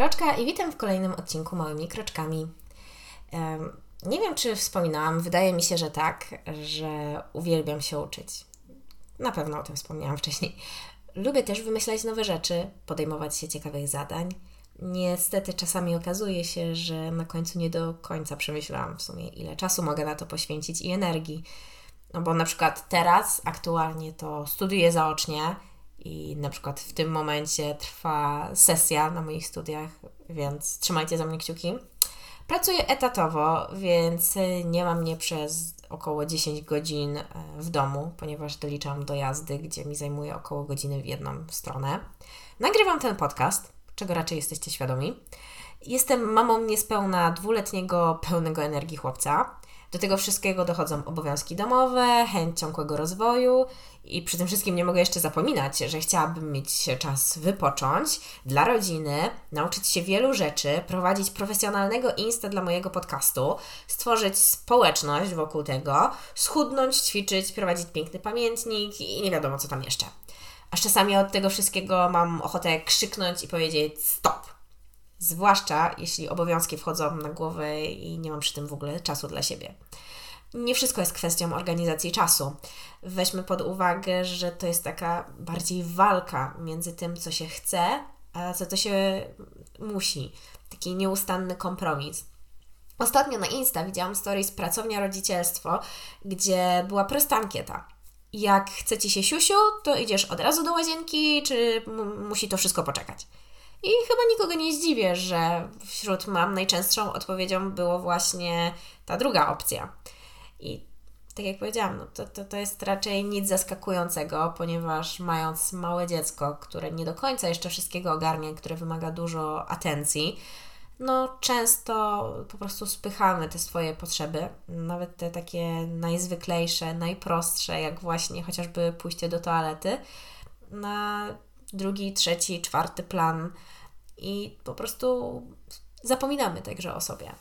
Kroczka i witam w kolejnym odcinku Małymi Kroczkami. Nie wiem, czy wspominałam, wydaje mi się, że tak, że uwielbiam się uczyć. Na pewno o tym wspomniałam wcześniej. Lubię też wymyślać nowe rzeczy, podejmować się ciekawych zadań. Niestety czasami okazuje się, że na końcu nie do końca przemyślałam w sumie, ile czasu mogę na to poświęcić i energii. No bo na przykład teraz aktualnie to studiuję zaocznie i na przykład w tym momencie trwa sesja na moich studiach, więc trzymajcie za mnie kciuki. Pracuję etatowo, więc nie mam mnie przez około 10 godzin e, w domu, ponieważ doliczam do jazdy, gdzie mi zajmuje około godziny w jedną stronę. Nagrywam ten podcast, czego raczej jesteście świadomi. Jestem mamą niespełna dwuletniego, pełnego energii chłopca. Do tego wszystkiego dochodzą obowiązki domowe, chęć ciągłego rozwoju i przy tym wszystkim nie mogę jeszcze zapominać, że chciałabym mieć czas wypocząć dla rodziny, nauczyć się wielu rzeczy, prowadzić profesjonalnego Insta dla mojego podcastu, stworzyć społeczność wokół tego, schudnąć, ćwiczyć, prowadzić piękny pamiętnik i nie wiadomo co tam jeszcze. Aż czasami od tego wszystkiego mam ochotę krzyknąć i powiedzieć stop Zwłaszcza jeśli obowiązki wchodzą na głowę i nie mam przy tym w ogóle czasu dla siebie. Nie wszystko jest kwestią organizacji czasu. Weźmy pod uwagę, że to jest taka bardziej walka między tym, co się chce, a co to się musi. Taki nieustanny kompromis. Ostatnio na Insta widziałam stories Pracownia Rodzicielstwo, gdzie była prosta ankieta. Jak chce Ci się siusiu, to idziesz od razu do łazienki, czy musi to wszystko poczekać? I chyba nikogo nie zdziwię, że wśród mam najczęstszą odpowiedzią było właśnie ta druga opcja. I tak jak powiedziałam, no to, to, to jest raczej nic zaskakującego, ponieważ mając małe dziecko, które nie do końca jeszcze wszystkiego ogarnia, które wymaga dużo atencji, no często po prostu spychamy te swoje potrzeby, nawet te takie najzwyklejsze, najprostsze, jak właśnie chociażby pójście do toalety, na drugi, trzeci, czwarty plan i po prostu zapominamy także o sobie.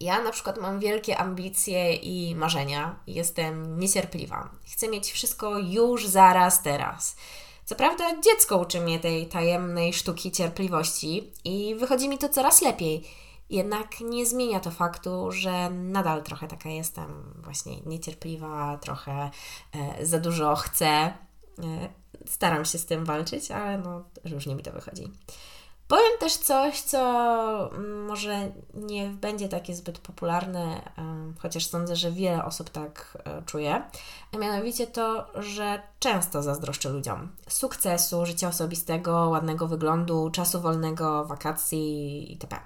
Ja na przykład mam wielkie ambicje i marzenia, jestem niecierpliwa. Chcę mieć wszystko już, zaraz, teraz. Co prawda, dziecko uczy mnie tej tajemnej sztuki cierpliwości i wychodzi mi to coraz lepiej. Jednak nie zmienia to faktu, że nadal trochę taka jestem, właśnie niecierpliwa, trochę e, za dużo chcę. E, staram się z tym walczyć, ale no różnie mi to wychodzi. Powiem też coś, co mm, może nie będzie takie zbyt popularne, chociaż sądzę, że wiele osób tak e, czuje, a mianowicie to, że często zazdroszczę ludziom sukcesu, życia osobistego, ładnego wyglądu, czasu wolnego, wakacji itp.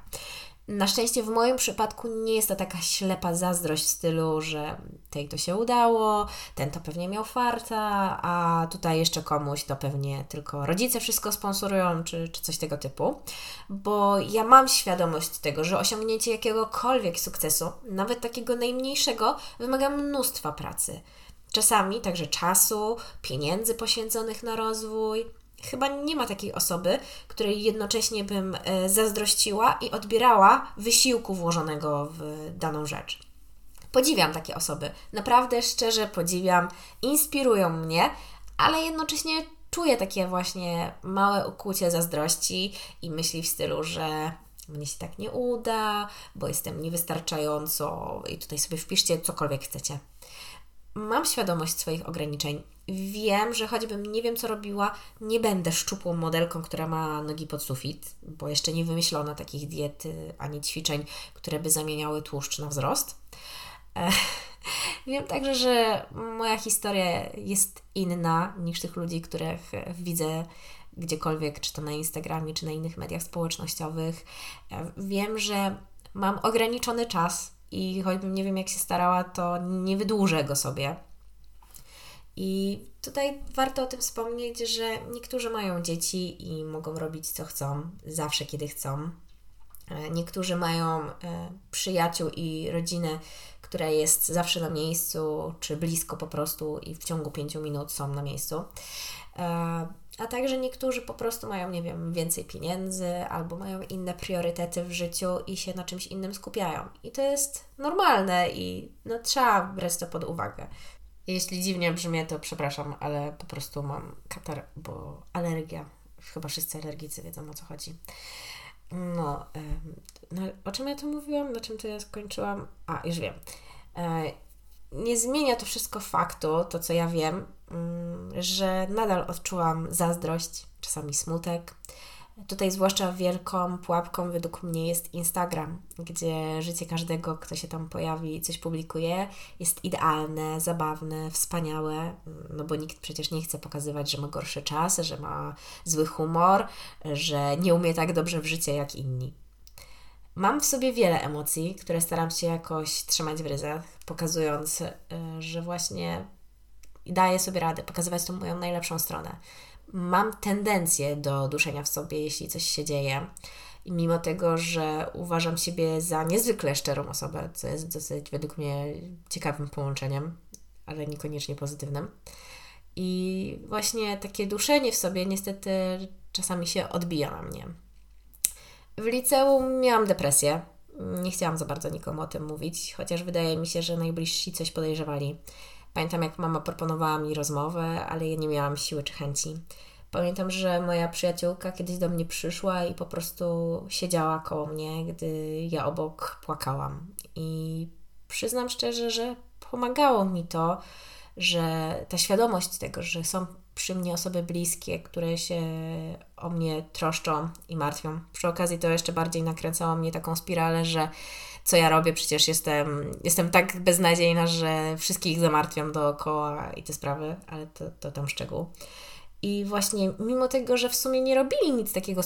Na szczęście w moim przypadku nie jest to taka ślepa zazdrość w stylu, że tej to się udało, ten to pewnie miał farta, a tutaj jeszcze komuś to pewnie tylko rodzice wszystko sponsorują, czy, czy coś tego typu. Bo ja mam świadomość tego, że osiągnięcie jakiegokolwiek sukcesu, nawet takiego najmniejszego, wymaga mnóstwa pracy. Czasami także czasu, pieniędzy poświęconych na rozwój, Chyba nie ma takiej osoby, której jednocześnie bym e, zazdrościła i odbierała wysiłku włożonego w daną rzecz. Podziwiam takie osoby, naprawdę szczerze podziwiam, inspirują mnie, ale jednocześnie czuję takie właśnie małe ukłucie zazdrości i myśli w stylu, że mnie się tak nie uda, bo jestem niewystarczająco i tutaj sobie wpiszcie cokolwiek chcecie. Mam świadomość swoich ograniczeń wiem, że choćbym nie wiem, co robiła, nie będę szczupłą modelką, która ma nogi pod sufit, bo jeszcze nie wymyślono takich diet ani ćwiczeń, które by zamieniały tłuszcz na wzrost. Wiem także, że moja historia jest inna niż tych ludzi, których widzę gdziekolwiek, czy to na Instagramie, czy na innych mediach społecznościowych. Wiem, że mam ograniczony czas i choćbym nie wiem, jak się starała, to nie wydłużę go sobie i tutaj warto o tym wspomnieć, że niektórzy mają dzieci i mogą robić co chcą, zawsze kiedy chcą. E, niektórzy mają e, przyjaciół i rodzinę, która jest zawsze na miejscu, czy blisko po prostu i w ciągu pięciu minut są na miejscu. E, a także niektórzy po prostu mają, nie wiem, więcej pieniędzy albo mają inne priorytety w życiu i się na czymś innym skupiają. I to jest normalne i no, trzeba brać to pod uwagę. Jeśli dziwnie brzmię, to przepraszam, ale po prostu mam katar, bo alergia. Chyba wszyscy alergicy wiedzą o co chodzi. No, no, o czym ja to mówiłam? Na czym to ja skończyłam? A, już wiem. E, nie zmienia to wszystko faktu, to co ja wiem, mm, że nadal odczułam zazdrość, czasami smutek, Tutaj zwłaszcza wielką pułapką według mnie jest Instagram, gdzie życie każdego, kto się tam pojawi i coś publikuje, jest idealne, zabawne, wspaniałe, no bo nikt przecież nie chce pokazywać, że ma gorszy czas, że ma zły humor, że nie umie tak dobrze w życie jak inni. Mam w sobie wiele emocji, które staram się jakoś trzymać w ryzach, pokazując, e, że właśnie daję sobie radę, pokazywać tą moją najlepszą stronę mam tendencję do duszenia w sobie, jeśli coś się dzieje. I mimo tego, że uważam siebie za niezwykle szczerą osobę, co jest dosyć według mnie ciekawym połączeniem, ale niekoniecznie pozytywnym. I właśnie takie duszenie w sobie niestety czasami się odbija na mnie. W liceum miałam depresję. Nie chciałam za bardzo nikomu o tym mówić, chociaż wydaje mi się, że najbliżsi coś podejrzewali. Pamiętam, jak mama proponowała mi rozmowę, ale ja nie miałam siły czy chęci. Pamiętam, że moja przyjaciółka kiedyś do mnie przyszła i po prostu siedziała koło mnie, gdy ja obok płakałam. I przyznam szczerze, że pomagało mi to, że ta świadomość tego, że są przy mnie osoby bliskie, które się o mnie troszczą i martwią. Przy okazji to jeszcze bardziej nakręcało mnie taką spiralę, że co ja robię, przecież jestem, jestem tak beznadziejna, że wszystkich zamartwiam dookoła i te sprawy, ale to, to tam szczegół. I właśnie mimo tego, że w sumie nie robili nic takiego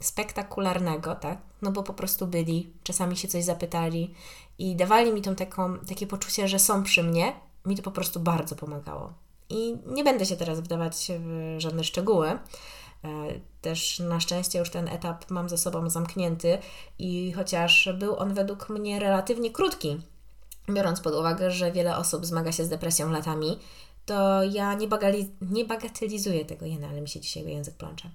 spektakularnego, tak? No bo po prostu byli, czasami się coś zapytali i dawali mi tą taką, takie poczucie, że są przy mnie, mi to po prostu bardzo pomagało. I nie będę się teraz wdawać w żadne szczegóły. E, też na szczęście już ten etap mam ze sobą zamknięty i chociaż był on według mnie relatywnie krótki, biorąc pod uwagę, że wiele osób zmaga się z depresją latami, to ja nie, bagali, nie bagatelizuję tego, jena, ale mi się dzisiaj język plącze.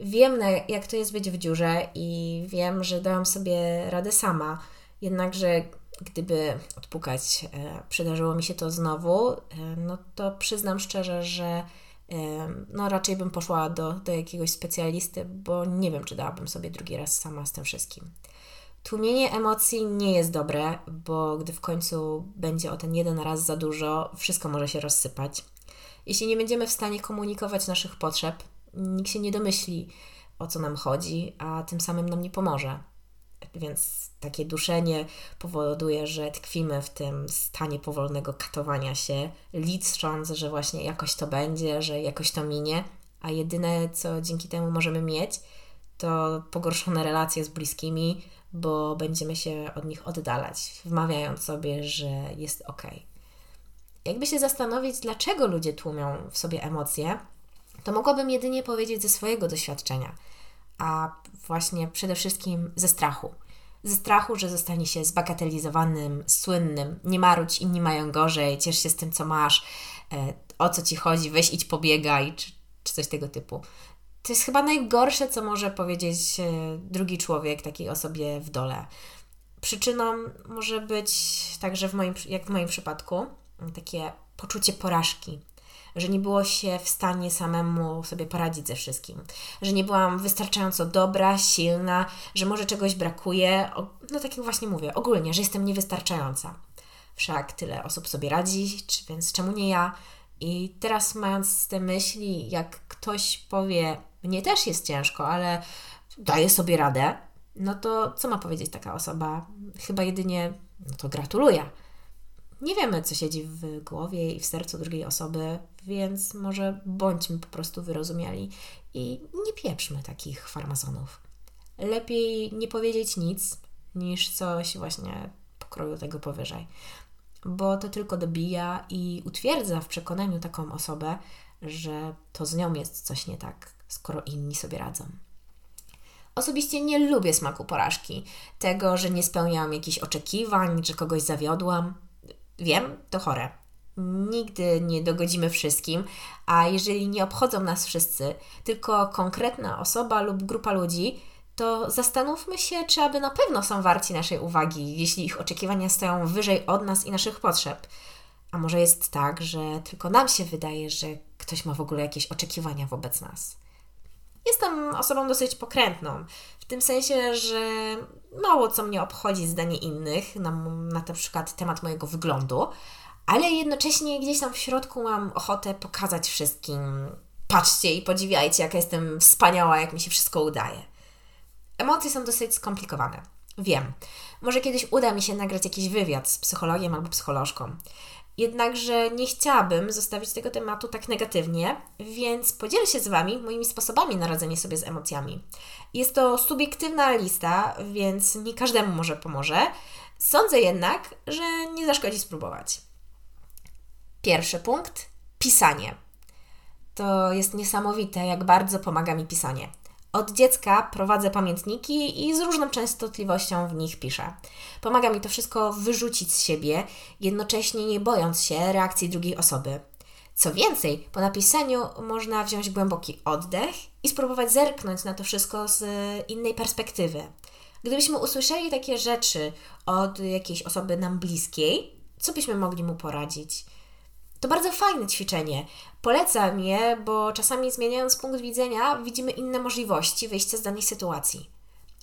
Wiem, jak to jest być w dziurze i wiem, że dałam sobie radę sama, jednakże gdyby odpukać, e, przydarzyło mi się to znowu, e, no to przyznam szczerze, że no raczej bym poszła do, do jakiegoś specjalisty, bo nie wiem, czy dałabym sobie drugi raz sama z tym wszystkim. Tłumienie emocji nie jest dobre, bo gdy w końcu będzie o ten jeden raz za dużo, wszystko może się rozsypać. Jeśli nie będziemy w stanie komunikować naszych potrzeb, nikt się nie domyśli, o co nam chodzi, a tym samym nam nie pomoże. Więc takie duszenie powoduje, że tkwimy w tym stanie powolnego katowania się, licząc, że właśnie jakoś to będzie, że jakoś to minie, a jedyne, co dzięki temu możemy mieć, to pogorszone relacje z bliskimi, bo będziemy się od nich oddalać, wmawiając sobie, że jest ok. Jakby się zastanowić, dlaczego ludzie tłumią w sobie emocje, to mogłabym jedynie powiedzieć ze swojego doświadczenia, a właśnie przede wszystkim ze strachu. Ze strachu, że zostanie się zbagatelizowanym, słynnym, nie marudź, inni mają gorzej, ciesz się z tym, co masz, e, o co ci chodzi, weź idź pobiegaj, czy, czy coś tego typu. To jest chyba najgorsze, co może powiedzieć e, drugi człowiek takiej osobie w dole. Przyczyną może być także w moim, jak w moim przypadku takie poczucie porażki, że nie było się w stanie samemu sobie poradzić ze wszystkim, że nie byłam wystarczająco dobra, silna, że może czegoś brakuje. No tak jak właśnie mówię, ogólnie, że jestem niewystarczająca. Wszak tyle osób sobie radzi, więc czemu nie ja? I teraz mając te myśli, jak ktoś powie, mnie też jest ciężko, ale daję sobie radę, no to co ma powiedzieć taka osoba? Chyba jedynie, no to gratuluję. Nie wiemy, co siedzi w głowie i w sercu drugiej osoby, więc może bądźmy po prostu wyrozumiali i nie pieprzmy takich farmazonów. Lepiej nie powiedzieć nic, niż coś właśnie pokroju tego powyżej, bo to tylko dobija i utwierdza w przekonaniu taką osobę, że to z nią jest coś nie tak, skoro inni sobie radzą. Osobiście nie lubię smaku porażki, tego, że nie spełniałam jakichś oczekiwań, że kogoś zawiodłam. Wiem, to chore. Nigdy nie dogodzimy wszystkim, a jeżeli nie obchodzą nas wszyscy, tylko konkretna osoba lub grupa ludzi, to zastanówmy się, czy aby na pewno są warci naszej uwagi, jeśli ich oczekiwania stoją wyżej od nas i naszych potrzeb. A może jest tak, że tylko nam się wydaje, że ktoś ma w ogóle jakieś oczekiwania wobec nas. Jestem osobą dosyć pokrętną, w tym sensie, że mało co mnie obchodzi zdanie innych na, na na przykład temat mojego wyglądu, ale jednocześnie gdzieś tam w środku mam ochotę pokazać wszystkim: patrzcie i podziwiajcie, jaka jestem wspaniała, jak mi się wszystko udaje. Emocje są dosyć skomplikowane. Wiem. Może kiedyś uda mi się nagrać jakiś wywiad z psychologiem albo psycholożką. Jednakże nie chciałabym zostawić tego tematu tak negatywnie, więc podzielę się z Wami moimi sposobami na radzenie sobie z emocjami. Jest to subiektywna lista, więc nie każdemu może pomoże. Sądzę jednak, że nie zaszkodzi spróbować. Pierwszy punkt pisanie. To jest niesamowite, jak bardzo pomaga mi pisanie. Od dziecka prowadzę pamiętniki i z różną częstotliwością w nich piszę. Pomaga mi to wszystko wyrzucić z siebie, jednocześnie nie bojąc się reakcji drugiej osoby. Co więcej, po napisaniu można wziąć głęboki oddech i spróbować zerknąć na to wszystko z innej perspektywy. Gdybyśmy usłyszeli takie rzeczy od jakiejś osoby nam bliskiej, co byśmy mogli mu poradzić? To bardzo fajne ćwiczenie. Polecam je, bo czasami zmieniając punkt widzenia, widzimy inne możliwości wyjścia z danej sytuacji.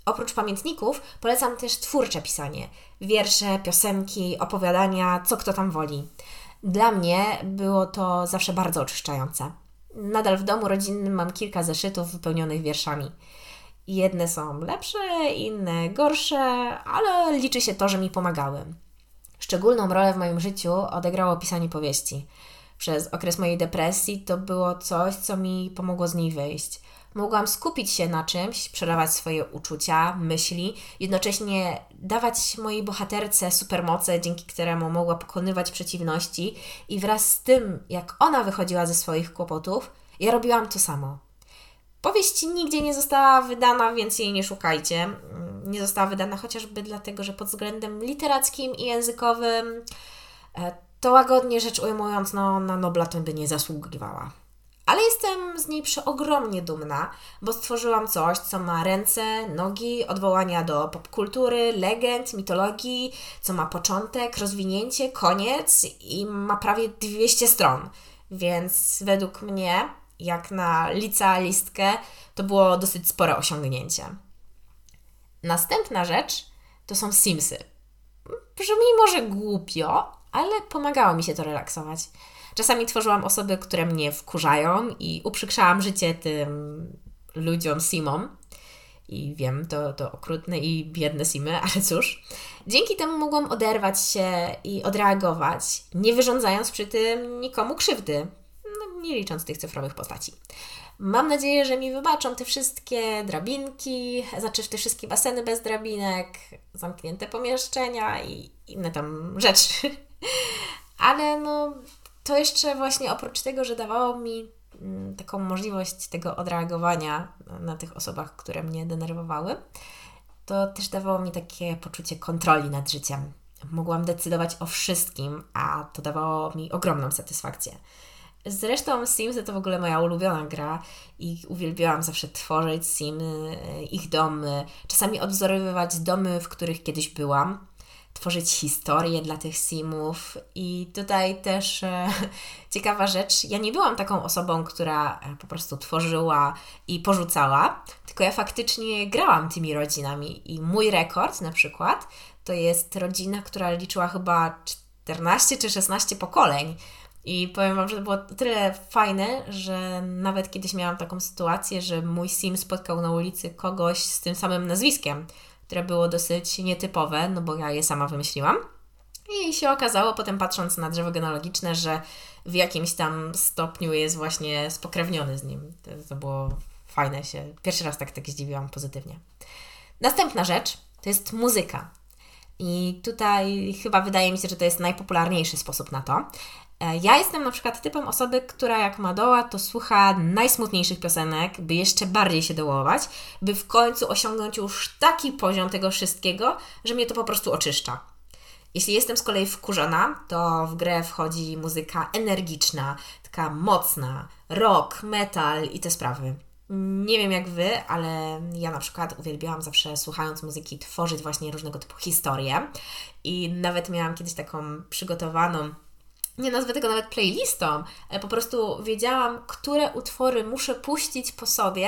Oprócz pamiętników polecam też twórcze pisanie. Wiersze, piosenki, opowiadania, co kto tam woli. Dla mnie było to zawsze bardzo oczyszczające. Nadal w domu rodzinnym mam kilka zeszytów wypełnionych wierszami. Jedne są lepsze, inne gorsze, ale liczy się to, że mi pomagały. Szczególną rolę w moim życiu odegrało pisanie powieści. Przez okres mojej depresji to było coś, co mi pomogło z niej wyjść. Mogłam skupić się na czymś, przelewać swoje uczucia, myśli, jednocześnie dawać mojej bohaterce supermoce, dzięki któremu mogła pokonywać przeciwności, i wraz z tym, jak ona wychodziła ze swoich kłopotów, ja robiłam to samo. Powieść nigdzie nie została wydana, więc jej nie szukajcie. Nie została wydana chociażby dlatego, że pod względem literackim i językowym e, to łagodnie rzecz ujmując, no, na Nobla to by nie zasługiwała. Ale jestem z niej przeogromnie dumna, bo stworzyłam coś, co ma ręce, nogi, odwołania do popkultury, legend, mitologii, co ma początek, rozwinięcie, koniec i ma prawie 200 stron. Więc według mnie jak na licealistkę, to było dosyć spore osiągnięcie. Następna rzecz to są Simsy. Brzmi może głupio, ale pomagało mi się to relaksować. Czasami tworzyłam osoby, które mnie wkurzają i uprzykrzałam życie tym ludziom Simom. I wiem, to, to okrutne i biedne Simy, ale cóż. Dzięki temu mogłam oderwać się i odreagować, nie wyrządzając przy tym nikomu krzywdy nie licząc tych cyfrowych postaci. Mam nadzieję, że mi wybaczą te wszystkie drabinki, znaczy te wszystkie baseny bez drabinek, zamknięte pomieszczenia i inne tam rzeczy. Ale no, to jeszcze właśnie oprócz tego, że dawało mi mm, taką możliwość tego odreagowania na tych osobach, które mnie denerwowały, to też dawało mi takie poczucie kontroli nad życiem. Mogłam decydować o wszystkim, a to dawało mi ogromną satysfakcję. Zresztą Simsy to w ogóle moja ulubiona gra i uwielbiałam zawsze tworzyć Simy, ich domy, czasami odwzorowywać domy, w których kiedyś byłam, tworzyć historie dla tych Simów i tutaj też e, ciekawa rzecz, ja nie byłam taką osobą, która e, po prostu tworzyła i porzucała, tylko ja faktycznie grałam tymi rodzinami i mój rekord na przykład to jest rodzina, która liczyła chyba 14 czy 16 pokoleń, i powiem Wam, że to było tyle fajne, że nawet kiedyś miałam taką sytuację, że mój sim spotkał na ulicy kogoś z tym samym nazwiskiem, które było dosyć nietypowe, no bo ja je sama wymyśliłam. I się okazało, potem patrząc na drzewo genealogiczne, że w jakimś tam stopniu jest właśnie spokrewniony z nim. To, to było fajne się. Pierwszy raz tak, tak zdziwiłam pozytywnie. Następna rzecz to jest muzyka. I tutaj chyba wydaje mi się, że to jest najpopularniejszy sposób na to. E, ja jestem na przykład typem osoby, która jak ma doła, to słucha najsmutniejszych piosenek, by jeszcze bardziej się dołować, by w końcu osiągnąć już taki poziom tego wszystkiego, że mnie to po prostu oczyszcza. Jeśli jestem z kolei wkurzona, to w grę wchodzi muzyka energiczna, taka mocna, rock, metal i te sprawy. Nie wiem jak Wy, ale ja na przykład uwielbiałam zawsze słuchając muzyki tworzyć właśnie różnego typu historie i nawet miałam kiedyś taką przygotowaną nie nazwę tego nawet playlistą, ale po prostu wiedziałam, które utwory muszę puścić po sobie,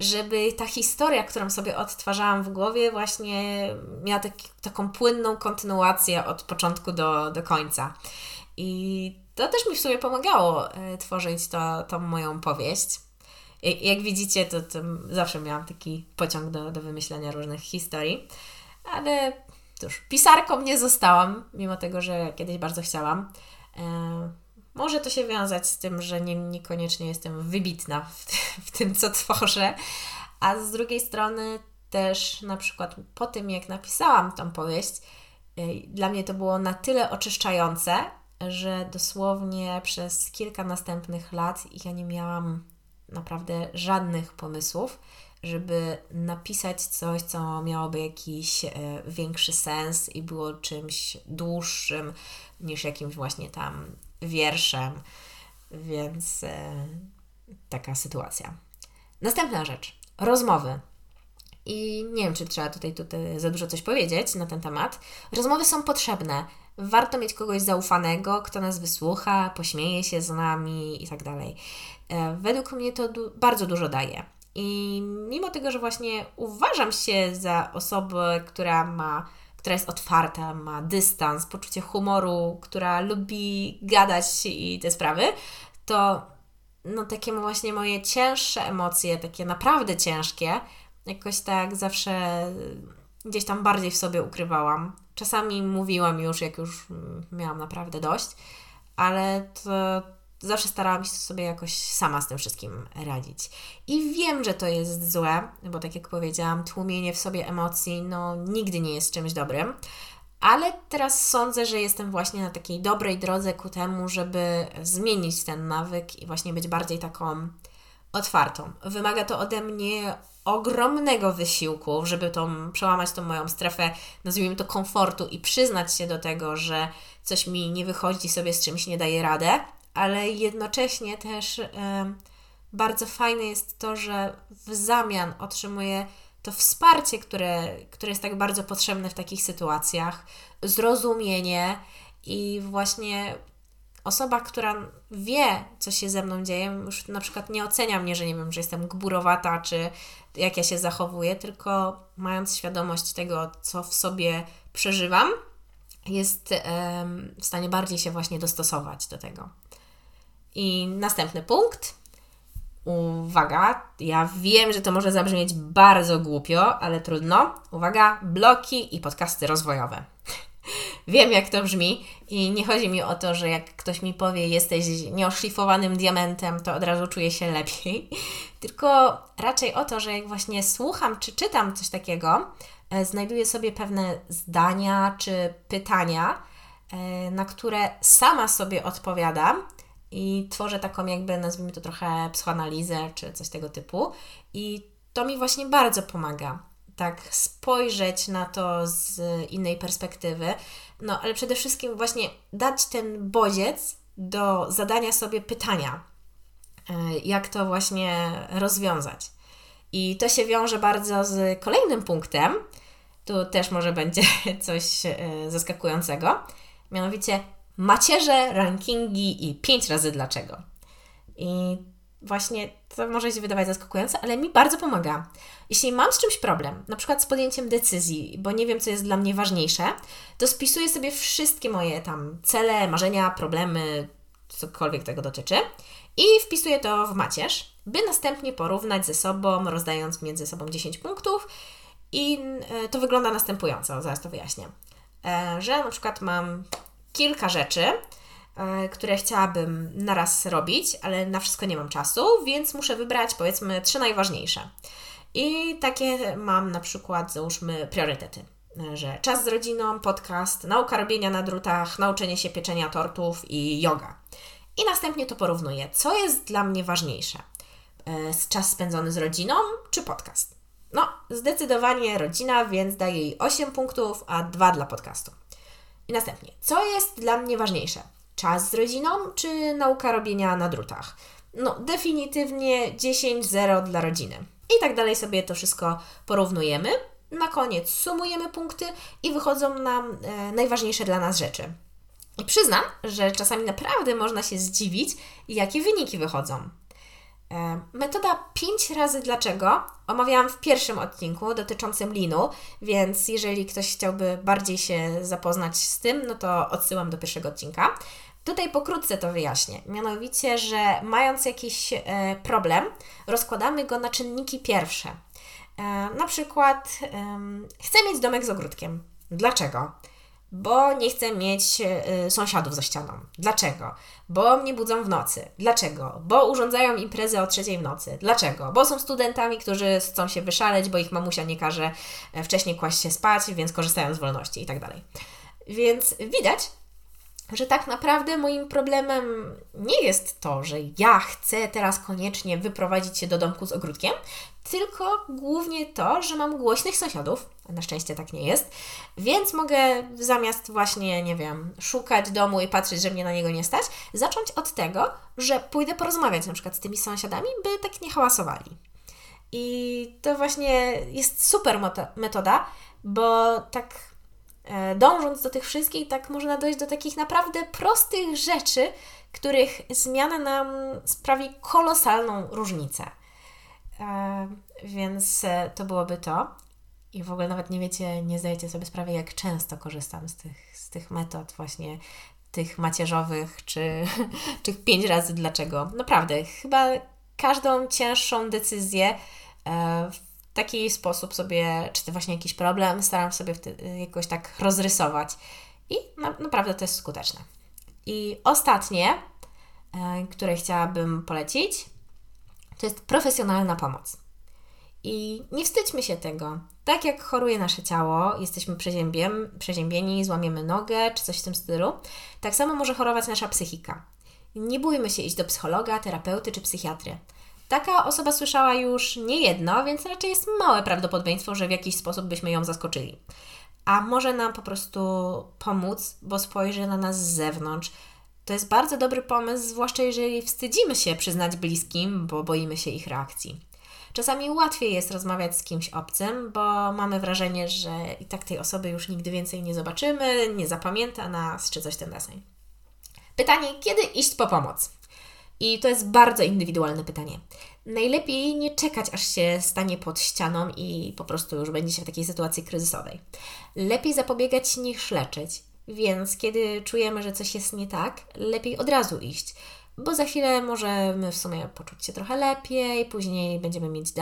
żeby ta historia, którą sobie odtwarzałam w głowie, właśnie miała taki, taką płynną kontynuację od początku do, do końca. I to też mi w sumie pomagało e, tworzyć to, tą moją powieść. I, jak widzicie, to, to zawsze miałam taki pociąg do, do wymyślenia różnych historii, ale cóż, pisarką nie zostałam, mimo tego, że kiedyś bardzo chciałam. E, może to się wiązać z tym, że nie, niekoniecznie jestem wybitna w, w tym, co tworzę, a z drugiej strony też na przykład po tym, jak napisałam tą powieść, e, dla mnie to było na tyle oczyszczające, że dosłownie przez kilka następnych lat ja nie miałam naprawdę żadnych pomysłów, żeby napisać coś, co miałoby jakiś e, większy sens i było czymś dłuższym niż jakimś właśnie tam wierszem. Więc e, taka sytuacja. Następna rzecz. Rozmowy. I nie wiem, czy trzeba tutaj, tutaj za dużo coś powiedzieć na ten temat. Rozmowy są potrzebne. Warto mieć kogoś zaufanego, kto nas wysłucha, pośmieje się z nami i tak dalej. E, według mnie to du bardzo dużo daje. I mimo tego, że właśnie uważam się za osobę, która ma, która jest otwarta, ma dystans, poczucie humoru, która lubi gadać i te sprawy, to no takie właśnie moje cięższe emocje, takie naprawdę ciężkie, jakoś tak zawsze gdzieś tam bardziej w sobie ukrywałam. Czasami mówiłam już, jak już miałam naprawdę dość, ale to zawsze starałam się sobie jakoś sama z tym wszystkim radzić. I wiem, że to jest złe, bo tak jak powiedziałam, tłumienie w sobie emocji no nigdy nie jest czymś dobrym. Ale teraz sądzę, że jestem właśnie na takiej dobrej drodze ku temu, żeby zmienić ten nawyk i właśnie być bardziej taką otwartą. Wymaga to ode mnie ogromnego wysiłku, żeby tą, przełamać tą moją strefę, nazwijmy to komfortu i przyznać się do tego, że coś mi nie wychodzi, sobie z czymś nie daje radę, ale jednocześnie też bardzo fajne jest to, że w zamian otrzymuję to wsparcie, które, które jest tak bardzo potrzebne w takich sytuacjach, zrozumienie i właśnie osoba, która wie, co się ze mną dzieje, już na przykład nie ocenia mnie, że nie wiem, że jestem gburowata, czy jak ja się zachowuję, tylko mając świadomość tego, co w sobie przeżywam, jest w stanie bardziej się właśnie dostosować do tego. I następny punkt. Uwaga, ja wiem, że to może zabrzmieć bardzo głupio, ale trudno. Uwaga, bloki i podcasty rozwojowe. wiem, jak to brzmi, i nie chodzi mi o to, że jak ktoś mi powie, jesteś nieoszlifowanym diamentem, to od razu czuję się lepiej. Tylko raczej o to, że jak właśnie słucham czy czytam coś takiego, e, znajduję sobie pewne zdania czy pytania, e, na które sama sobie odpowiadam i tworzę taką jakby, nazwijmy to trochę psychoanalizę czy coś tego typu. I to mi właśnie bardzo pomaga. Tak spojrzeć na to z innej perspektywy. No, ale przede wszystkim właśnie dać ten bodziec do zadania sobie pytania, e, jak to właśnie rozwiązać. I to się wiąże bardzo z kolejnym punktem. Tu też może będzie coś e, zaskakującego. Mianowicie macierze, rankingi i pięć razy dlaczego. I właśnie to może się wydawać zaskakujące, ale mi bardzo pomaga. Jeśli mam z czymś problem, na przykład z podjęciem decyzji, bo nie wiem, co jest dla mnie ważniejsze, to spisuję sobie wszystkie moje tam cele, marzenia, problemy, cokolwiek tego dotyczy i wpisuję to w macierz, by następnie porównać ze sobą, rozdając między sobą 10 punktów i e, to wygląda następująco, zaraz to wyjaśnię. E, że na przykład mam kilka rzeczy, e, które chciałabym naraz robić, ale na wszystko nie mam czasu, więc muszę wybrać powiedzmy trzy najważniejsze. I takie mam na przykład, załóżmy, priorytety e, że czas z rodziną, podcast, nauka robienia na drutach, nauczenie się pieczenia tortów i yoga. I następnie to porównuję, co jest dla mnie ważniejsze. E, czas spędzony z rodziną czy podcast? No, zdecydowanie rodzina, więc daję jej 8 punktów, a 2 dla podcastu. I następnie, co jest dla mnie ważniejsze? Czas z rodziną czy nauka robienia na drutach? No, definitywnie 10-0 dla rodziny. I tak dalej sobie to wszystko porównujemy. Na koniec sumujemy punkty i wychodzą nam e, najważniejsze dla nas rzeczy. I przyznam, że czasami naprawdę można się zdziwić, jakie wyniki wychodzą. E, metoda 5 razy dlaczego omawiałam w pierwszym odcinku dotyczącym linu, więc jeżeli ktoś chciałby bardziej się zapoznać z tym, no to odsyłam do pierwszego odcinka. Tutaj pokrótce to wyjaśnię. Mianowicie, że mając jakiś e, problem, rozkładamy go na czynniki pierwsze. E, na przykład chcę mieć domek z ogródkiem. Dlaczego? Bo nie chcę mieć y, sąsiadów za ścianą. Dlaczego? Bo mnie budzą w nocy. Dlaczego? Bo urządzają imprezę o trzeciej w nocy. Dlaczego? Bo są studentami, którzy chcą się wyszaleć, bo ich mamusia nie każe e, wcześniej kłaść się spać, więc korzystają z wolności i tak dalej. Więc widać, że tak naprawdę moim problemem nie jest to, że ja chcę teraz koniecznie wyprowadzić się do domku z ogródkiem, tylko głównie to, że mam głośnych sąsiadów, na szczęście tak nie jest, więc mogę zamiast właśnie, nie wiem, szukać domu i patrzeć, że mnie na niego nie stać, zacząć od tego, że pójdę porozmawiać na przykład z tymi sąsiadami, by tak nie hałasowali. I to właśnie jest super metoda, bo tak dążąc do tych wszystkich, tak można dojść do takich naprawdę prostych rzeczy, których zmiana nam sprawi kolosalną różnicę. E, więc e, to byłoby to. I w ogóle nawet nie wiecie, nie zdajecie sobie sprawy, jak często korzystam z tych, z tych metod właśnie tych macierzowych, czy tych pięć razy dlaczego. Naprawdę, chyba każdą cięższą decyzję e, taki sposób sobie, czy to właśnie jakiś problem, staram sobie jakoś tak rozrysować. I na, naprawdę to jest skuteczne. I ostatnie, które chciałabym polecić, to jest profesjonalna pomoc. I nie wstydźmy się tego. Tak jak choruje nasze ciało, jesteśmy przeziębieni, złamiemy nogę czy coś w tym stylu, tak samo może chorować nasza psychika. Nie bójmy się iść do psychologa, terapeuty czy psychiatry. Taka osoba słyszała już nie jedno, więc raczej jest małe prawdopodobieństwo, że w jakiś sposób byśmy ją zaskoczyli. A może nam po prostu pomóc, bo spojrzy na nas z zewnątrz, to jest bardzo dobry pomysł, zwłaszcza jeżeli wstydzimy się przyznać bliskim, bo boimy się ich reakcji. Czasami łatwiej jest rozmawiać z kimś obcym, bo mamy wrażenie, że i tak tej osoby już nigdy więcej nie zobaczymy, nie zapamięta nas czy coś ten deseń. Pytanie, kiedy iść po pomoc? I to jest bardzo indywidualne pytanie. Najlepiej nie czekać, aż się stanie pod ścianą i po prostu już będzie się w takiej sytuacji kryzysowej. Lepiej zapobiegać niż leczyć. Więc kiedy czujemy, że coś jest nie tak, lepiej od razu iść, bo za chwilę możemy w sumie poczuć się trochę lepiej, później będziemy mieć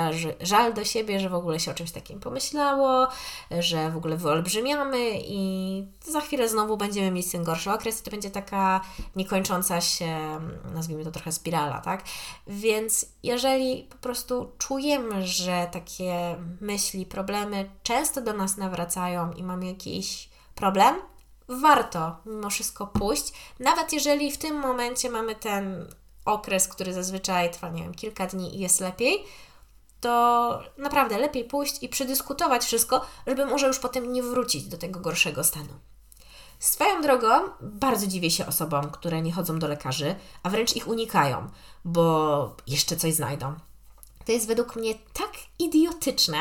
żal do siebie, że w ogóle się o czymś takim pomyślało, że w ogóle wyolbrzymiamy i za chwilę znowu będziemy mieć ten gorszy okres i to będzie taka niekończąca się, nazwijmy to trochę spirala, tak? Więc jeżeli po prostu czujemy, że takie myśli, problemy często do nas nawracają i mamy jakiś problem, warto mimo wszystko pójść, nawet jeżeli w tym momencie mamy ten okres, który zazwyczaj trwa, nie wiem, kilka dni i jest lepiej, to naprawdę lepiej pójść i przedyskutować wszystko, żeby może już potem nie wrócić do tego gorszego stanu. Swoją drogą, bardzo dziwię się osobom, które nie chodzą do lekarzy, a wręcz ich unikają, bo jeszcze coś znajdą. To jest według mnie tak idiotyczne,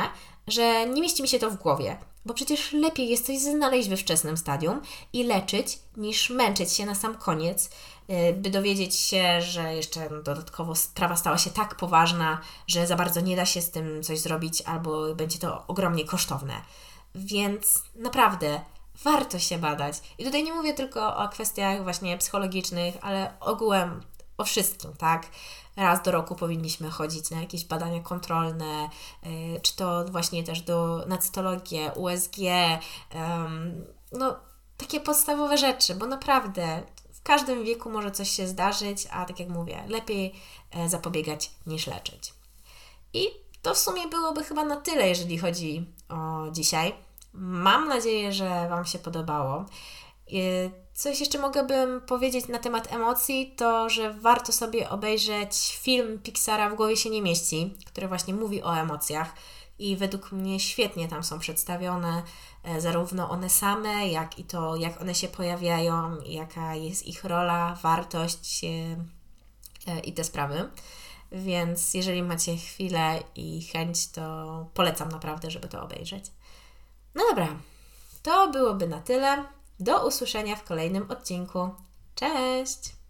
że nie mieści mi się to w głowie. Bo przecież lepiej jest coś znaleźć we wczesnym stadium i leczyć, niż męczyć się na sam koniec, y, by dowiedzieć się, że jeszcze dodatkowo sprawa stała się tak poważna, że za bardzo nie da się z tym coś zrobić, albo będzie to ogromnie kosztowne. Więc naprawdę warto się badać. I tutaj nie mówię tylko o kwestiach właśnie psychologicznych, ale ogółem o wszystkim, tak? Raz do roku powinniśmy chodzić na jakieś badania kontrolne, y, czy to właśnie też do, na cytologię, USG, no takie podstawowe rzeczy, bo naprawdę w każdym wieku może coś się zdarzyć, a tak jak mówię, lepiej e, zapobiegać niż leczyć. I to w sumie byłoby chyba na tyle, jeżeli chodzi o dzisiaj. Mam nadzieję, że Wam się podobało. Coś jeszcze mogłabym powiedzieć na temat emocji, to że warto sobie obejrzeć film Pixara W głowie się nie mieści, który właśnie mówi o emocjach i według mnie świetnie tam są przedstawione e, zarówno one same, jak i to, jak one się pojawiają, jaka jest ich rola, wartość e, i te sprawy. Więc jeżeli macie chwilę i chęć, to polecam naprawdę, żeby to obejrzeć. No dobra, to byłoby na tyle. Do usłyszenia w kolejnym odcinku. Cześć!